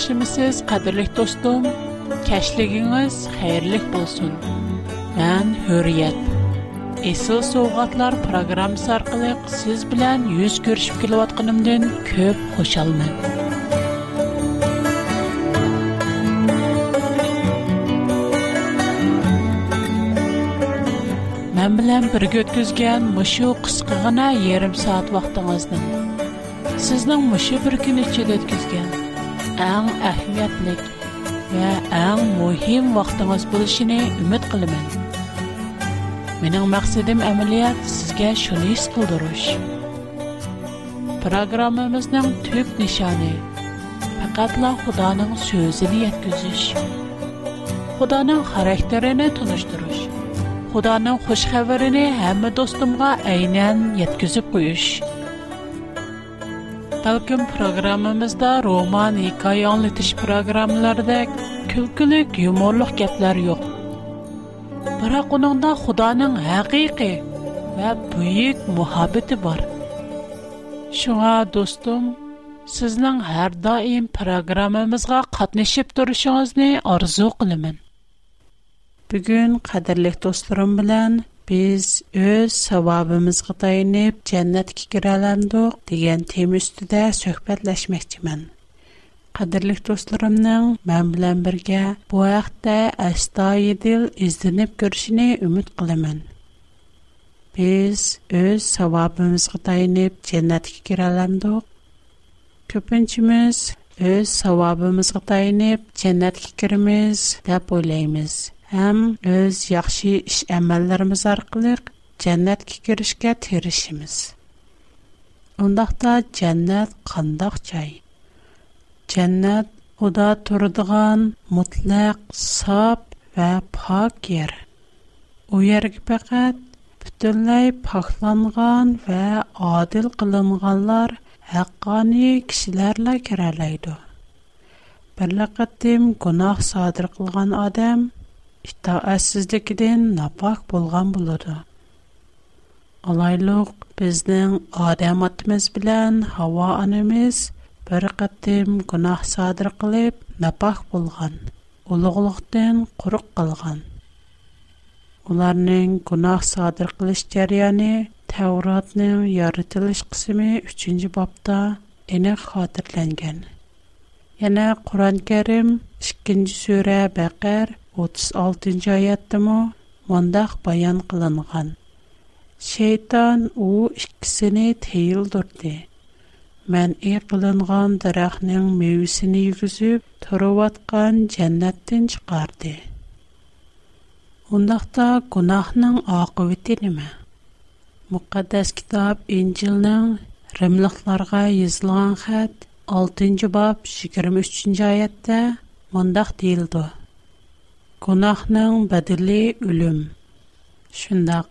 yaxshimisiz qadrli do'stim kashligingiz xayrli bo'lsin man hurriyat Esıl Soğatlar proqramı arqalıq siz bilən yüz görüşüb kelayotqanımdan köp xoşalman. Mən bilən bir götküzgən muşu qısqığına yarım saat vaxtınızdan. Sizdən muşu bir gün içində ən əhəmiyyətli və ən mühim vaxtınız buluşunu ümid qılım. Mənim məqsədim əməliyyat sizə şunu his qıldırış. Proqramımızın tüp nişanı faqatla Xudanın sözünü yetkizish. Xudanın xarakterini tunuşdurur. Xudanın xoş xəbərini həm dostumğa aynən yetkizib Balkim programmamızda roman, hikaye anlatış programmalarda külkülük, yumorluq gaplar yo'q. Biroq uningda Xudoning haqiqiy va buyuk muhabbati bor. Shunga do'stim, sizning har doim programmamizga qatnashib turishingizni orzu qilaman. Bugun qadrli do'stlarim bilan biz öz savabımızga dayanıp cennetki girelendik degen tem üstüde söhbetleşmekçimen. Qadirlik dostlarımnın mən bilən birgə bu əxtdə əstayidil izdinib görüşünü ümit qılımın. Biz öz savabımızı dayanıb cennetki girələndik. Köpünçümüz öz savabımızı dayanıb cennetki girmiz dəb һәм үз яхшы эш әмәлләребез аркылы дәннәткә киришкә тирешмиз. Ондакта дәннәт кандак чай. Дәннәт Худа турдыган мутлак, сап ва пак ер. У ерг пакат бүтүнлей пакланган ва адил кылынганлар хаккани кишилерле киралайды. Бирле кытым гунах садыр кылган адам – Ита, а сиздикен набах булган булыды. Алайрок безнең адам атмиз белән, һава анемиз бер каттем гүнәһ садыр кылып, набах булган, улыгылыктан курук калган. Оларның гүнәһ садыр килиш җыяны Тавротның ярытылыш кысымы 3-нче бабында әне хатırlанган. Яңа Куран-Карим 2 36-cı ayətdəmə vandaq bayan qılınğan. Şeytan u ikkisini teyildurdi. Mən e qılınğan dərəxnin meyvisini yüzüb, toruvatqan cənnətdən çıxardı. Ondaqda günahның aqıbeti nimə? Müqəddəs kitab İncilnin Rimliqlarga yazılğan xət 6-cı bab 23-cü ayətdə mundaq deyildi. Gonahnan badeli ölüm. Şondaq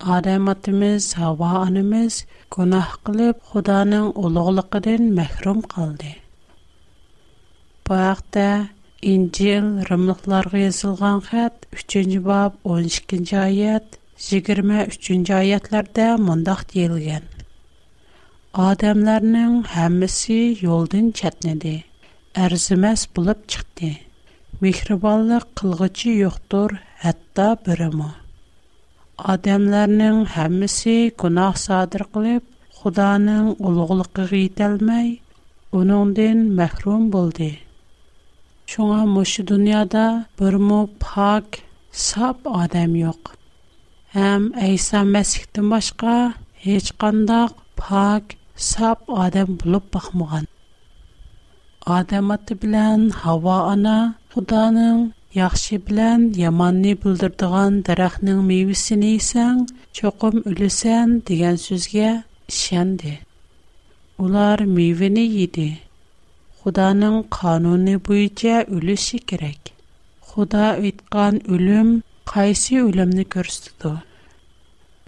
adamatimiz hawa önimiz gonah qılıp Hudaning ulughlygidan mahrum boldi. Bu wagtdä Injil rimliklarga hat 3-nji bab 12-nji ayat 23-nji ayatlarda mondaq diligen. Adamlarning hammisi yoldan chatnidi. Ärzimas bolup chiqtı. Mihraballık qılğıcı yoqtır, hatta birimə. Adəmlərin həməsi günah sədir qılıb, Xudanın ulugluğu qətilməy, onundən məhrum boldi. Çünki bu dünyada birmı pak, səb adam yox. Həm Əisa məsihdən başqa heç kandak pak, səb adam olub paxmğan. Adamat bilən hava ana Худаның яхшы белән яманны бүлдердегән дарахның мейвесен исәң, чокым үлесән дигән сүзгә ишәнде. Улар мейвене йиде. Худаның кануны буенча үлеше кирәк. Худа әйткән үлем кайсы үлемне күрсәтте?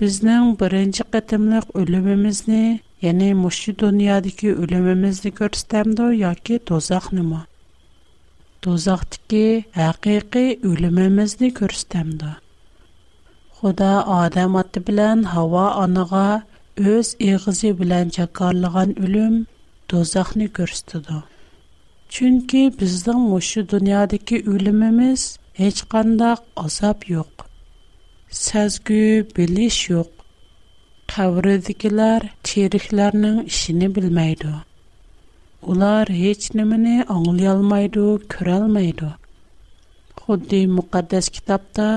Безнең беренче кытымлык үлемебезне, яни мушы дөньядагы үлемебезне күрсәтәмдо яки тозакнымы? do'zaxdagi haqiqiy o'limimizni ko'rsatamdi xudo odam oti bilan havo oniga o'z ig'izi bilan jakorlagan o'lim do'zaxni ko'rsatdi chunki bizning mushu dunyodagi o'limimiz hech qandaq azob yo'q sazgu bilish yo'q qabridagilar cheriklarning ishini bilmaydi Ular hech nimani anglay ko'rolmaydi. Xuddi muqaddas kitobda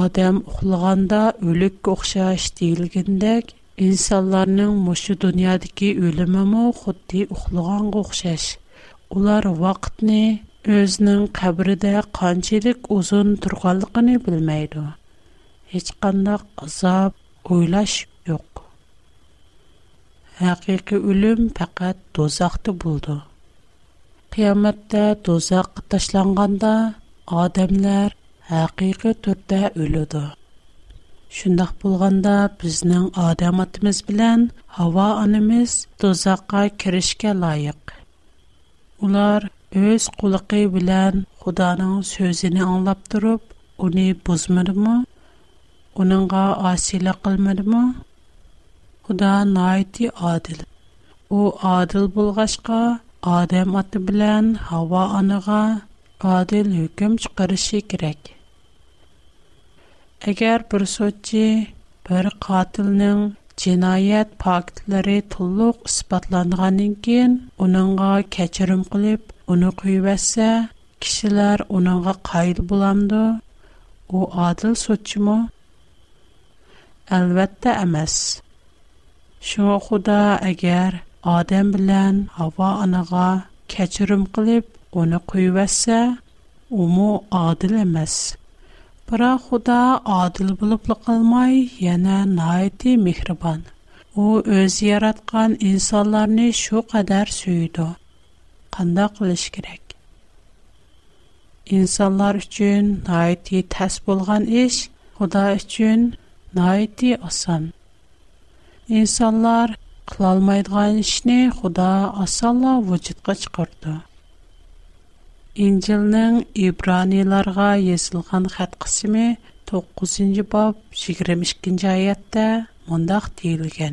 odam uxlaganda o'likka o'xshash deyilgandek, insonlarning mushu dunyodagi o'limimi xuddi uxlaganga o'xshash. Ular vaqtni o'zining qabrida qanchalik uzun turganligini bilmaydi. Hech qanday azob o'ylash Әақиігі үлім пақат дозақты булды. Қиямэтті дозақ қыташланғанда адамлар әақиігі түртті үлуды. Шындах булғанда бізнің адаматымыз білян хава анимыз дозақа керешке лайык. Улар өз қулықи білян худанын сөзіні анлап дырып уни бузмир ма, униңа асила Худа найти адил. У адил булгашка, адам аты белән хава аныга адил хөкем чыгарышы кирәк. Әгәр бер сотчы бер катылның җинаят фактлары тулык испатланганнан кин, уныңга кечерим кылып, уны куйбәсә, кишләр уныңга кайыл буламды. У адил сотчымы? Әлбәттә эмас. Шуңа Худа әгәр Адам белән Хава анага кечирим кылып, аны куйвәсә, уму адил эмас. Бара Худа адил булып калмай, яна найти мехрибан. u o'z yaratgan insonlarni shu qadar suydi qandoq qilish kerak insonlar uchun noiti tas bo'lgan ish xudo uchun noiti oson Иnsanlar qılalmaydığı işni Xuda asalla vücudğa çıxardı. İncilning İbraniylarga yəslən xatqışımı 9-cı bob 22-ci ayetdə mondaq deyilir ki.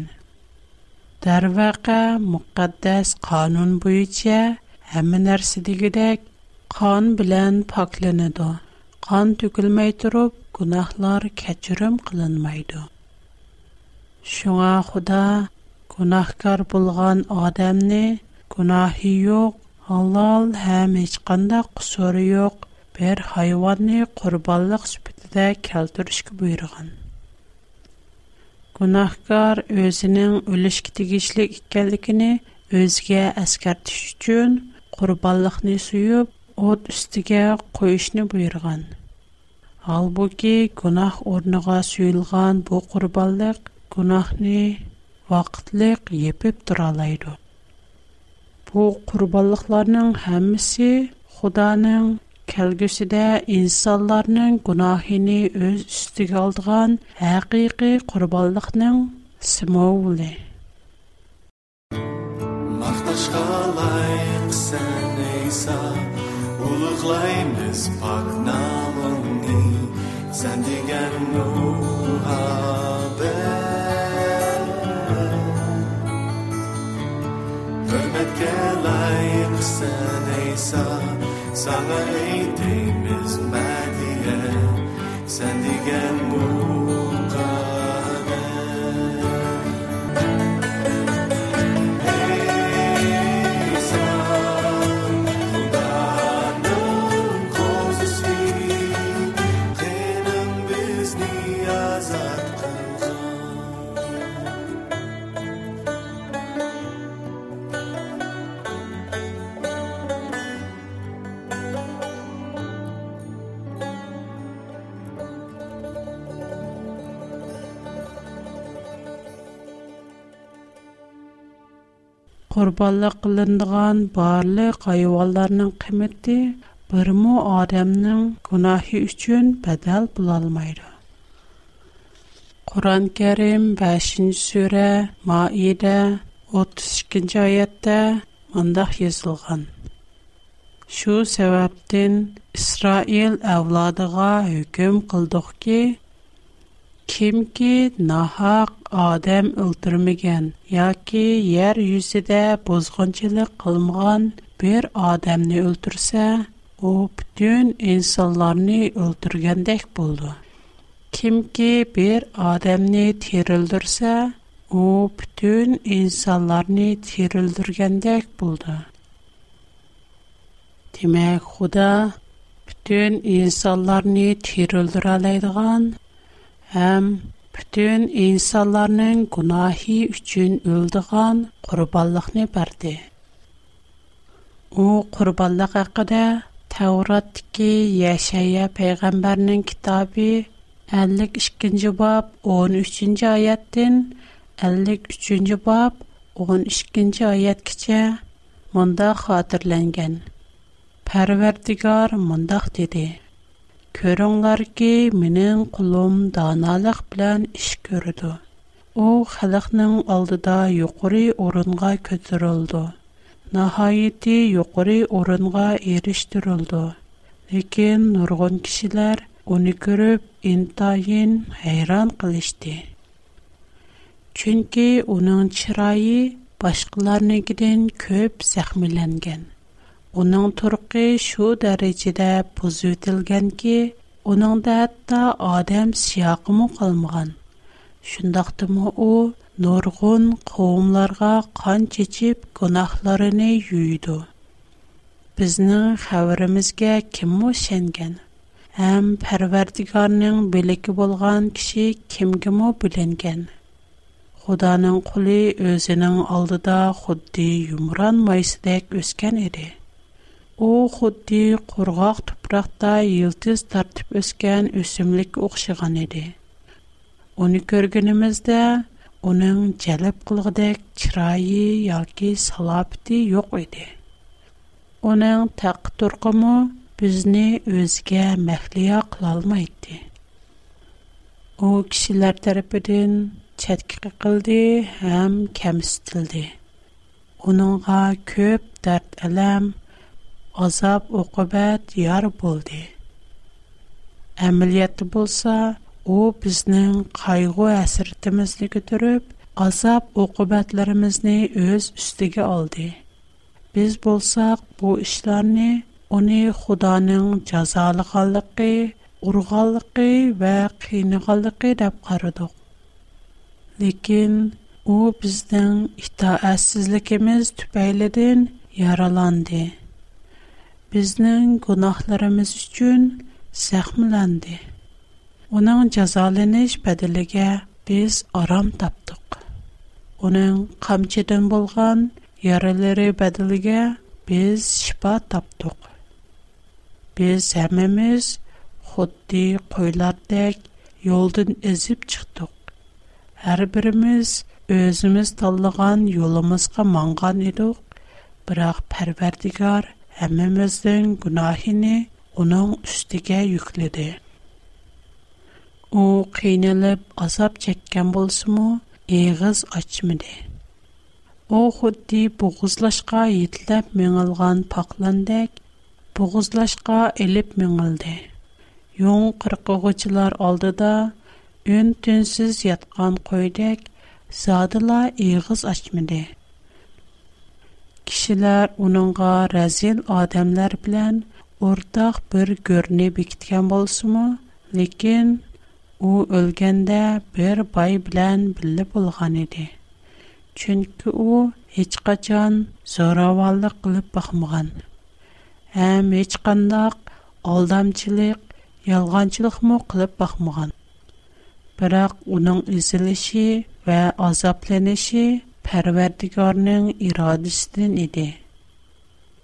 Darvaqə müqəddəs qanun buyucə həm nərsidigədək qan bilan paklanıdı. Qan tökülməy turub günahlar Шуңа Худа гунахкар булган адамны гунахи юк, халал һәм һеч кандай кусуры бер хайванны курбанлык сүпетидә калтырышкә буйрыган. Гунахкар өзінің үлеш китегичлек икәнлеген өзгә әскәртүш өчен курбанлыкны суеп, от үстигә куешне буйрыган. Албуки гунах орныга суелган бу курбанлык Гунахне вақтлик епеп туралайду. Бу курбанлықларның һәммәсе Худаның келгошыда инсандарның гунаһын үз үстигә алдыган һақиқи курбанлыкның символы. Махташ каралайсен әйса. Улыглайбыз парнамыны. Зән дигән himmet kää laim sen ei saa, qurbanla qılındyğan barlıq qayıbaların qimmeti bir mu adamның gunahi üçin bedel bulalmaira. Qur'an-Kärim 5-nçe süra Maida 32-nji ayetdə monda yazılğan. Şu säbäpten İsrail avladığığa hüküm qıldıq ki kimki nahaq адам ұлтрымиген, яки, яр юсиде бозғанчили қылымған бір адамны ұлтрысэ, о бүтюн инсаларни ұлтрыгандек болды. Кимки бір адамны тир ұлтрысэ, о бүтюн инсаларни тир ұлтрыгандек болды. Диме, худа бүтюн инсаларни тир ұлтрыгандеган, ам, bütün insanların günahı üçün öldüğən qurbanlıqni bərdi. O qurbanlıq haqqında Tevratdakı Yeşaya peyğəmbərinin kitabı 52-ci bab 13-cü ayətdən 53-cü bab 12-ci ayətcə munda xatırlanğan. Pərverdigar mundaq dedi: Көрөңдөр ки, менин кулум даналык менен иш көрдү. У халыктын алдыда юкури орунга көтөрүлдү. Нахайети юкури орунга эриштирилди. Лекин нургон кишилер уни көрүп, интайын хайран кылышты. Чүнки унун чырайы башкаларныкыдан көп сахмиленген. Оның турқи шу дәрежеде бұзу тілген ке, оның да әтті адам сияқы му қалмыған. Шындақты му о, нұрғын қоумларға қан чечіп, гунахларыны юйду. Бізнің хәвірімізге кім му шенген? Әм пәрвердігарның білігі болған кіші кімгі му біленген? Худаның құли өзінің алдыда худди юмран өскен оу худдий қургақ тупрақта йылдиз тартип өскен өсімлик ухшыған иди. Оны көргенімізді оның көліп қылығды кирайи, ялги, салабди йоқ иди. Оның тақ турғыму бізни өзге мәхлия қылалма ідди. О кишилар тарапидын чадки кақылди хам кәмістілди. Оныңа көп дарт әлем Azab oqibat yar buldi. Ameliyat bolsa, u bizning qayg'u asirtimizdagi turib, azab oqibatlarimizni o'z ustiga oldi. Biz bo'lsak, bu ishlarni uni Xudoning jazoli xalliqki, urg'onliqqi va qiyniqliqqi deb qaradik. Lekin u bizning itoatsizligimiz tupaylidan yaralandi. bizning gunohlarimiz uchun zahmlandi. Оның жазаланыш бәділіге biz арам таптық. Оның қамчыдан болған яралары бәділіге biz шипа таптық. Biz әміміз xuddi qo'ylardek yo'ldan ezib chiqdik. Har birimiz o'zimiz tanlagan yo'limizga mangan edik, biroq Parvardigor Әмэміздің гунахини уның үстіге юкліді. О, кейнеліп азап чеккен болсуму, ийгыз ачмыды. О, худди бугузлашка йетлеп мүңылған пақландек, бугузлашка еліп мүңылди. Йон қырқа ғучылар алдыда, үн түнсіз ятған койдек, садыла ийгыз ачмыды кишILAR уның гәразел адамлар белән ортақ бер görнә бик иткән булсымы, ләкин ул өлгәндә бер пай белән билеп булган иде. Чөнки ул hiç качан сораваллык кылып бакмаган, һәм hiç кانداк алдамчылык, ялганчылык мо кылып бакмаган. Бирақ уның илзелеше və Pärwärdigorning iradesinden ide.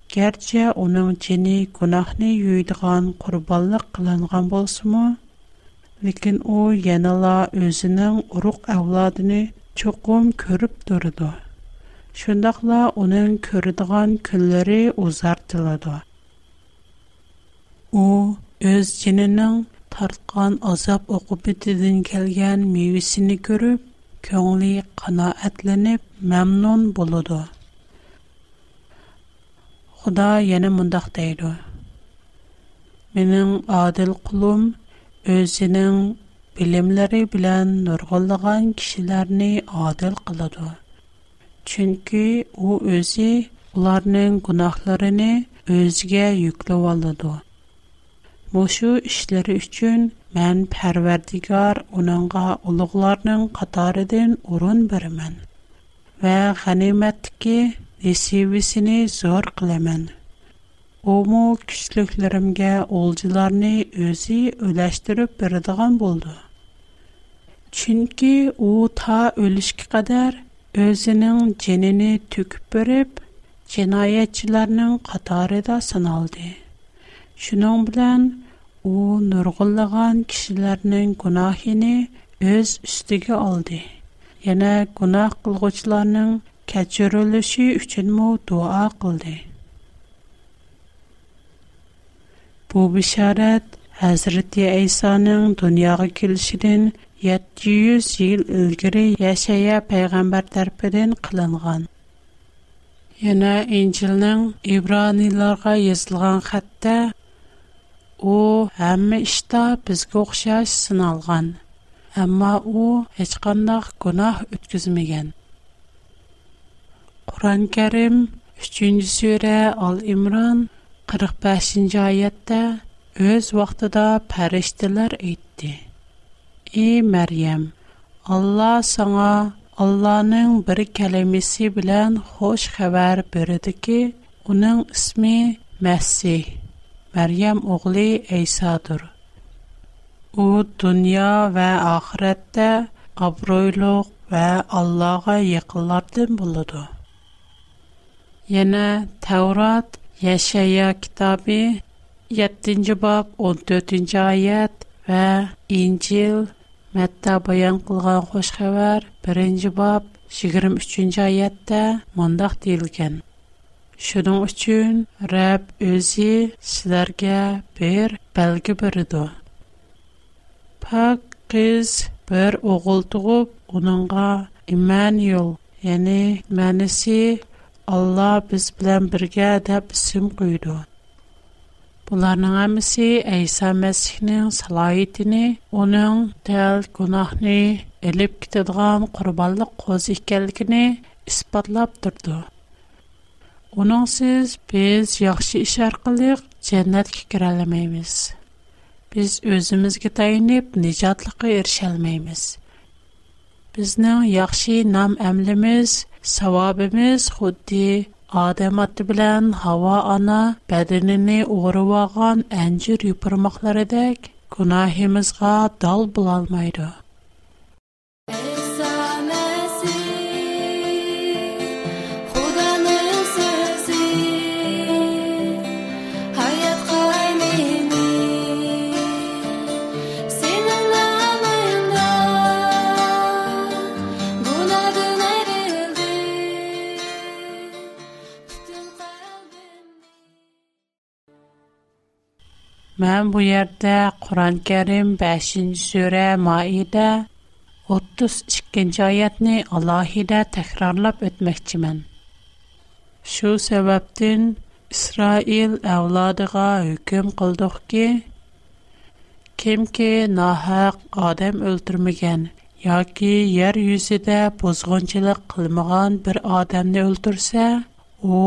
Gerçe onun çene günahni yüdğan qurbanlık kılınğan bolsımı? Lekin o yenala özining uruq avladını çoqum körip durdu. Şundoqla onun köridığan külleri uzartıldı. O öz çeninin tarıqğan azap oqıp bitizin kelğan mevisini көңілі қанаәтленіп, мәмнун болуды. Худа ені мұндақ дейді. Менің адил құлым өзінің білімлері білән нұрғылыған кішілеріні адил қылады. Чүнкі о өзі оларының күнақларыны өзге юклі валады. Мұшу үшлері үшін үшін Мән Пәрвәрдигар уныңга улыгларның катарыдан урын бермен. Вә ғаниметки несивісіні зор қылымен. Ому күшліклерімге олжыларны өзі өләштіріп бірдіған болды. Чүнкі о та өлішкі қадар өзінің женіні түкіп біріп, женайетчіларның қатарыда саналды. Шының білән, u nurg'unlagan kishilarning gunohini o'z ustiga oldi yana gunoh qilg'uvchilarning kechirilishi uchunmi duo qildi bu bisharat hazrati aysoning dunyoga kelishidan 700 yil ilgari yashaya payg'ambar tarafidan qilingan yana injilning ibroniylarga yozilgan xatda У һәм мишта безгә охшаш сыналган, әмма ул هیچқанда гынаһ үткәзмәгән. Куран-Карим 3-нче сүре, ол Имран 45-нче аятта үз вакытыда фәришталәр әйтте: "И Мәрйем, Алла саңа Алланың бер сәлемесе белән яхшы хәбар бирде ки, аның исме Мәсих." Məryəm oğlu İsa'dır. O dünya və axirətdə abroyluq və Allah'a yaxınlardan buludu. Yana Tevrat Yaşaya kitabı 7-ci bab 14-cü ayət və İncil Mətta bayan qılğan xoş xəbər 1-ci bab 23-cü ayətdə mondaq deyilgən. Şunun üçün Rəbb özü sizlərə bir bəlgi biridir. Pak qız bir oğul doğub, onunğa İmmanuel, yəni mənisi Allah biz bilən birgə dəb isim qoydu. Bunların hamısı İsa Məsihinin səlahiyyətini, onun dəl günahını elib gedən qurbanlıq qoz ikənligini isbatlab durdu. Унаңсиз, біз яхши ішар қылығ, дженнат ке кераламейміз. Біз өзімізге тайынип, нежатлығы ершаламейміз. Бізнің яхши нам-эмлиміз, савабиміз, худди, адаматті білян, хава ана, бәдінини оғрываған әнчир юпырмақлары дек, кунахимызға дал бұл Мен бу ердә Куран Кәрим 5-нче сүре Маидә 32-нче аятны алаһида тәкрарлап Шу сәбәптән Исраил авладыга хөкем кылдык ки, кем ки нахак адам өлтүрмәгән яки яр юзидә бузгынчылык кылмаган бер адамны өлтүрсә, у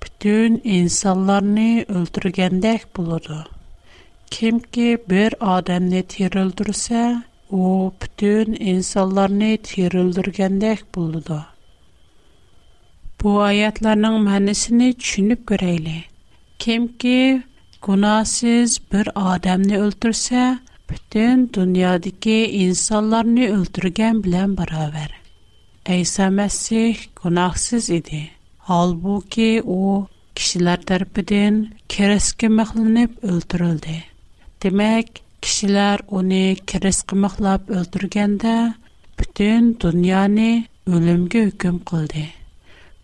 бүтән инсанларны өлтүргәндәк булыды. Kimki bir бир адамни тир үлдурсэ, о битун инсаларни тир үлдургендэх булуду. Бу аятларның мәнісіні чүніп көрейли. Ким ки кунасиз бир адамни үлдурсэ, битун дуниадики инсаларни үлдурген билан бара вэр. Айса Мэссих кунахсиз іди, халбу ки о Demək, kişilər onu kiris qımaqlab öldürgəndə bütün dünyanı ölümgə hüküm qıldı.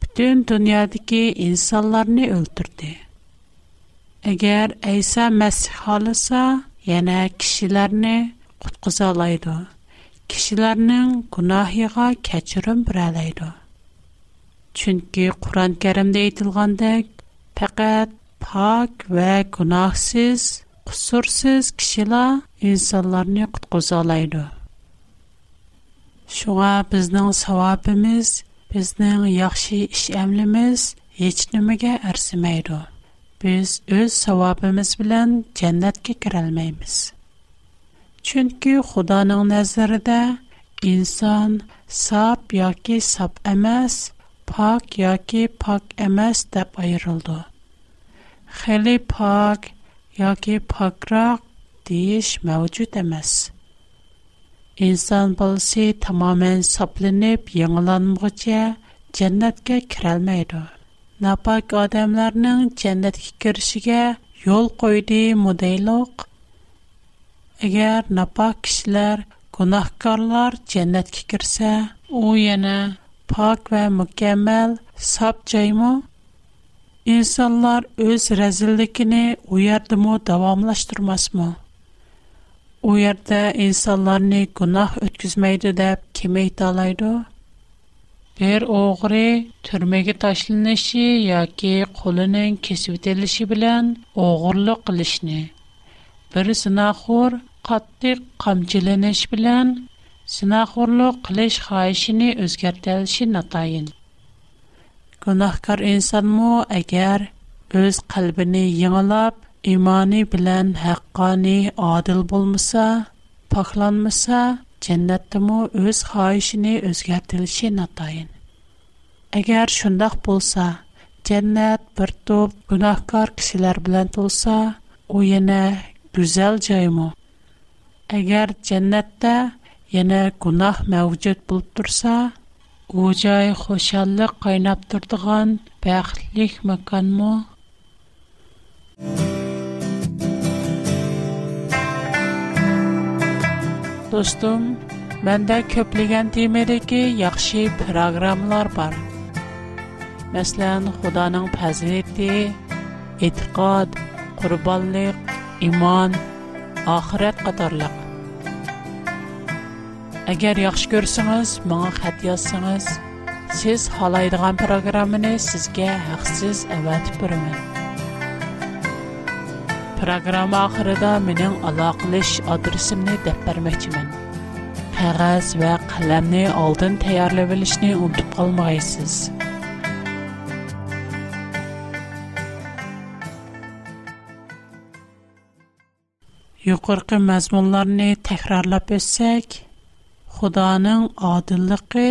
Bütün dünyadakı insanlarını öldürdü. Əgər İsa Məsih halısa, yana kishilarni qutqiza oladi kishilarning gunohiga kechirim biralaydi chunki qur'oni karimda aytilgandek faqat pok va gunohsiz хусурсиз кишила инсаларни қыт қозалайду. Шуга біздің савабимыз, біздің яхши іш әмлиміз еч нумига әрсімайду. Біз өз савабимыз білян джандатки киралмаймыз. Чунки, худаның нәзері де инсан сап яки сап әмэс, паак яки паак әмэс деп айрылду. yoki pokroq deyish mavjud emas inson bolasi tamoman soplanib yangilanmaguncha jannatga kirolmaydi napok odamlarning jannatga kirishiga yo'l qo'ydi mudayloq agar napok kishilar gunohkorlar jannatga kirsa u yana pok va mukammal sob joymi İnsanlar öz rezillikini o yerde mu davamlaştırmaz mı? O yerde insanlarını günah ötküzmeydi de kime italaydı? Bir oğri türmege taşlanışı yoki qo'lining kesib etilishi bilan o'g'irlik qilishni bir sinaxo'r qattiq qamchilanish bilan sinaxo'rlik qilish xohishini o'zgartirishi notayin Günahkar insanmı, əgər öz qalbini yığılıb, imani bilən haqqani adil bulmasa, paxlanmasa, cənnətdəmi öz xahişini özgərtilişi natayın. Əgər şundaq bolsa, cənnət bir top günahkar kişilər bilən tolsa, o yenə gözəl caymı. Əgər cənnətdə yenə günah mövcud bulub dursa, У чае хошалык кайнап турдыган бахтлык мэкәнме? Достым, мендә көплегән тема ди ке яхшы бар. Мәсәлән, Худаның фәзлете, итиқад, курбанлык, иман, ахырет кадәрлек Agar yaxshi ko'rsangiz, menga xat yozsangiz, siz xohlaydigan programmani sizga haqsiz avatib beraman. Programma oxirida mening aloqalash adresimni deb bermoqchiman. Qog'oz va qalamni oldin tayyorlab olishni unutib qolmaysiz. yuqorqi mazmunlarni takrorlab o'tsak Худаның адыллыгы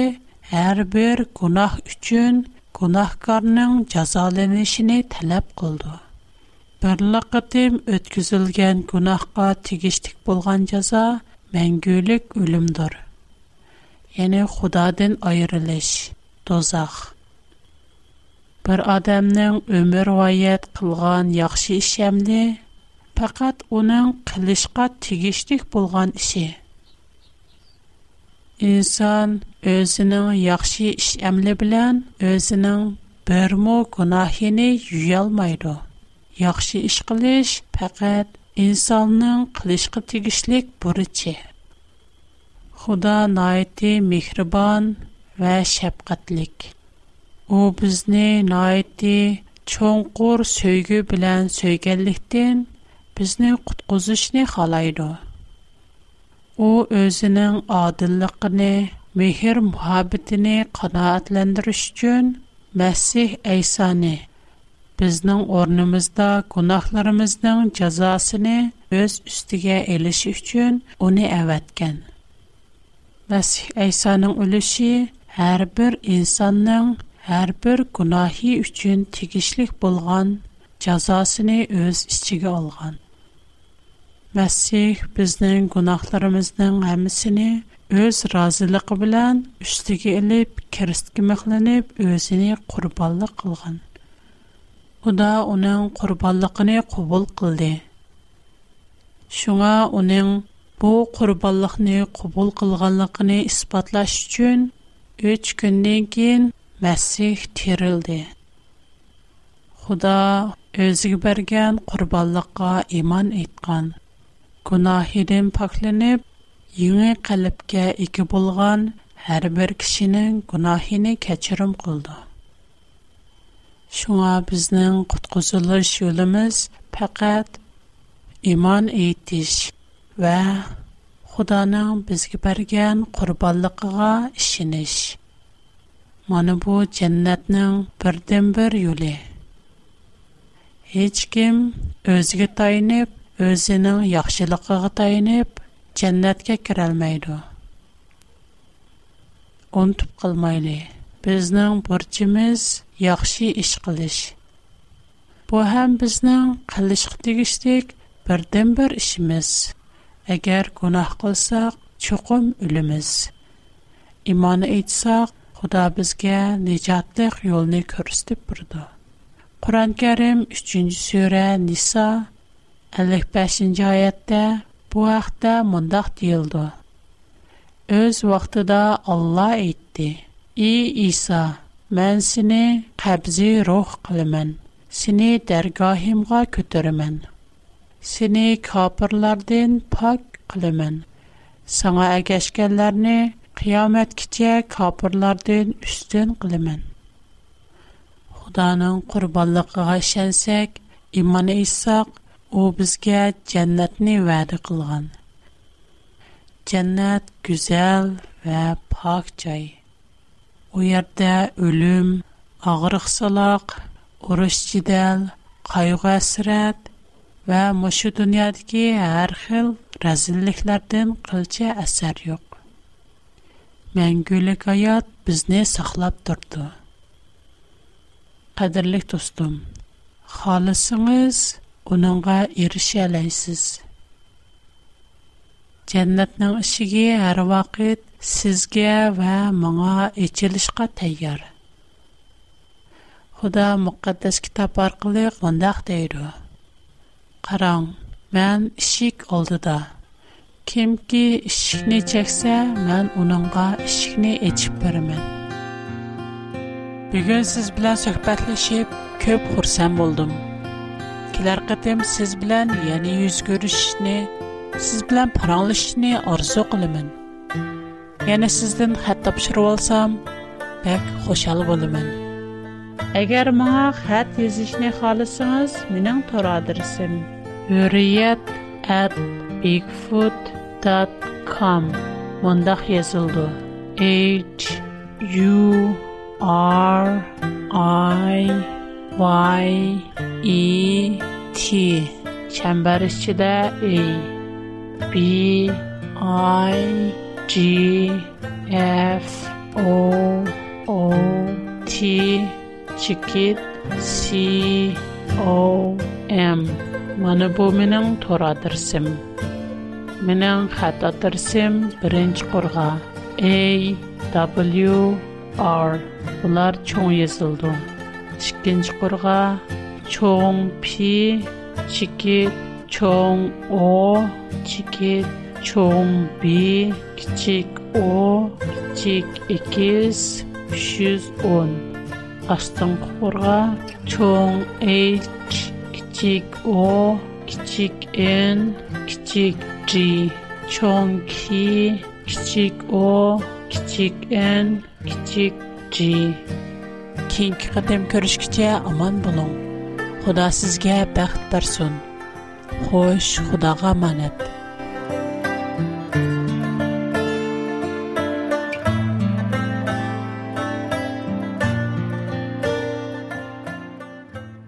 һәрбер गुनाх өчен गुनाх карның язалемешене талап кылды. Берлегә төткүзылган गुनाхка тигеш тик булган яза мәңгөлөк өлүмдөр. Яне Худадан айрылыш, дозах. Бер адамның өмөр ваят кылган яхшы эшәмле фақат уның кылышқа тигеш тик булган ише inson o'zining yaxshi ish amli bilan o'zining birmu gunohini yuyolmaydi yaxshi ish qilish faqat insonning qilishga tegishlik burchi xudo noiti mehribon va shafqatlik u bizni noiti cho'nqur so'ygi bilan so'yganlikdan bizni qutqizishni xohlaydi u o'zining odilligini mehr muhabbatini qanoatlantirish uchun masih aysoni bizning o'rnimizda gunohlarimizning jazosini o'z ustiga elishi uchun uni avatgan masih aysoning ulushi har bir insonning har bir gunohi uchun tegishlik bo'lgan jazosini o'z ichiga olgan Мәсіх біздің күнәхларымыздың әмісіне өз разылығы білән үштігі іліп, керістігі мұхланып, өзіне құрбалық қылған. Құда оның құрбалықыны құбыл қылды. Шуңа оның бұл құрбалықыны құбыл қылғанлықыны іспатлаш үшін үш күнден кейін Мәсіх терілді. Құда өзігі берген құрбалыққа иман айтқан. гунахидын паклініп, юңы қаліпке ігі болған хар бір кишінің гунахини качырым қолды. Шуңа бізнің қутқузылыш юліміз пақэт иман ийтиш ва худаның бізгі барген қурбаллықыға ішиниш. Маны бу, дженнэтнің бірден бір юли. Хич ким өзгі тайнип, o'zining yaxshiligiga tayinib jannatga kirolmaydi unutib qilmayli bizning burchimiz yaxshi ish qilish bu ham bizning qilishga tegishlik birdan bir ishimiz agar gunoh qilsak chuqum o'limiz imon aytsak xudo bizga nijotliq yo'lni ko'rsatib turdi qur'oni karim 3 sura nisa 55-ci ayətdə bu vaxtda mündəq deyildi. Öz vaxtında Allah etdi. Ey Иса, mən səni qəbzi ruh qılımən, səni dərgahımğa götürümən, səni kapırlardın pak qılımən, sana əgəşkənlərini qiyamət kitə kapırlardın üstün qılımən. Xudanın qurballıqıqa şənsək, iman-ı u bizga jannatni va'da qilgan jannat go'zal va pok joy u yerda o'lim og'riq saloq urush jidal qayg'u hasrat va mushu dunyodagi har xil razilliklardan qilcha asar yo'q Мәңгүлік аят бізне сақлап тұрды. Қадірлік достым, халысыңыз uningga erisha olasiz jannatning ishigi har vaqt sizga va menga ochilishga tayyor xudo muqaddas kitob orqali bundoq deydi qarang man ishik oldida kimki ishikni cheksa man uningga ishikni ochib beraman bugun siz bilan suhbatlashib ko'p xursand bo'ldim kilar qatim siz bilan yana yuz ko'rishishni siz bilan paranglashishni orzu qilaman yana sizdan xat topshirib olsam bak xushal bo'laman agar maga xat yozishni xohlasangiz mening tor adresim huriyat at yozildi h u r i y e t çəmbər içində e b i g f o o t çikit c o m mənə bu mənim tor adresim mənim xətt adresim qorğa a w r bunlar çox yazıldı 7-нче горға, чон пи, чик чон о, чик чон би, кичек о, кичек 210. 8-нче горға, чон эйч, кичек о, кичек н, кичек джи, чон ки, кичек о, кичек н, кичек джи. keyingi qatam ko'rishgacha omon bo'ling xudo sizga baxt bersin xo'sh xudoga omonat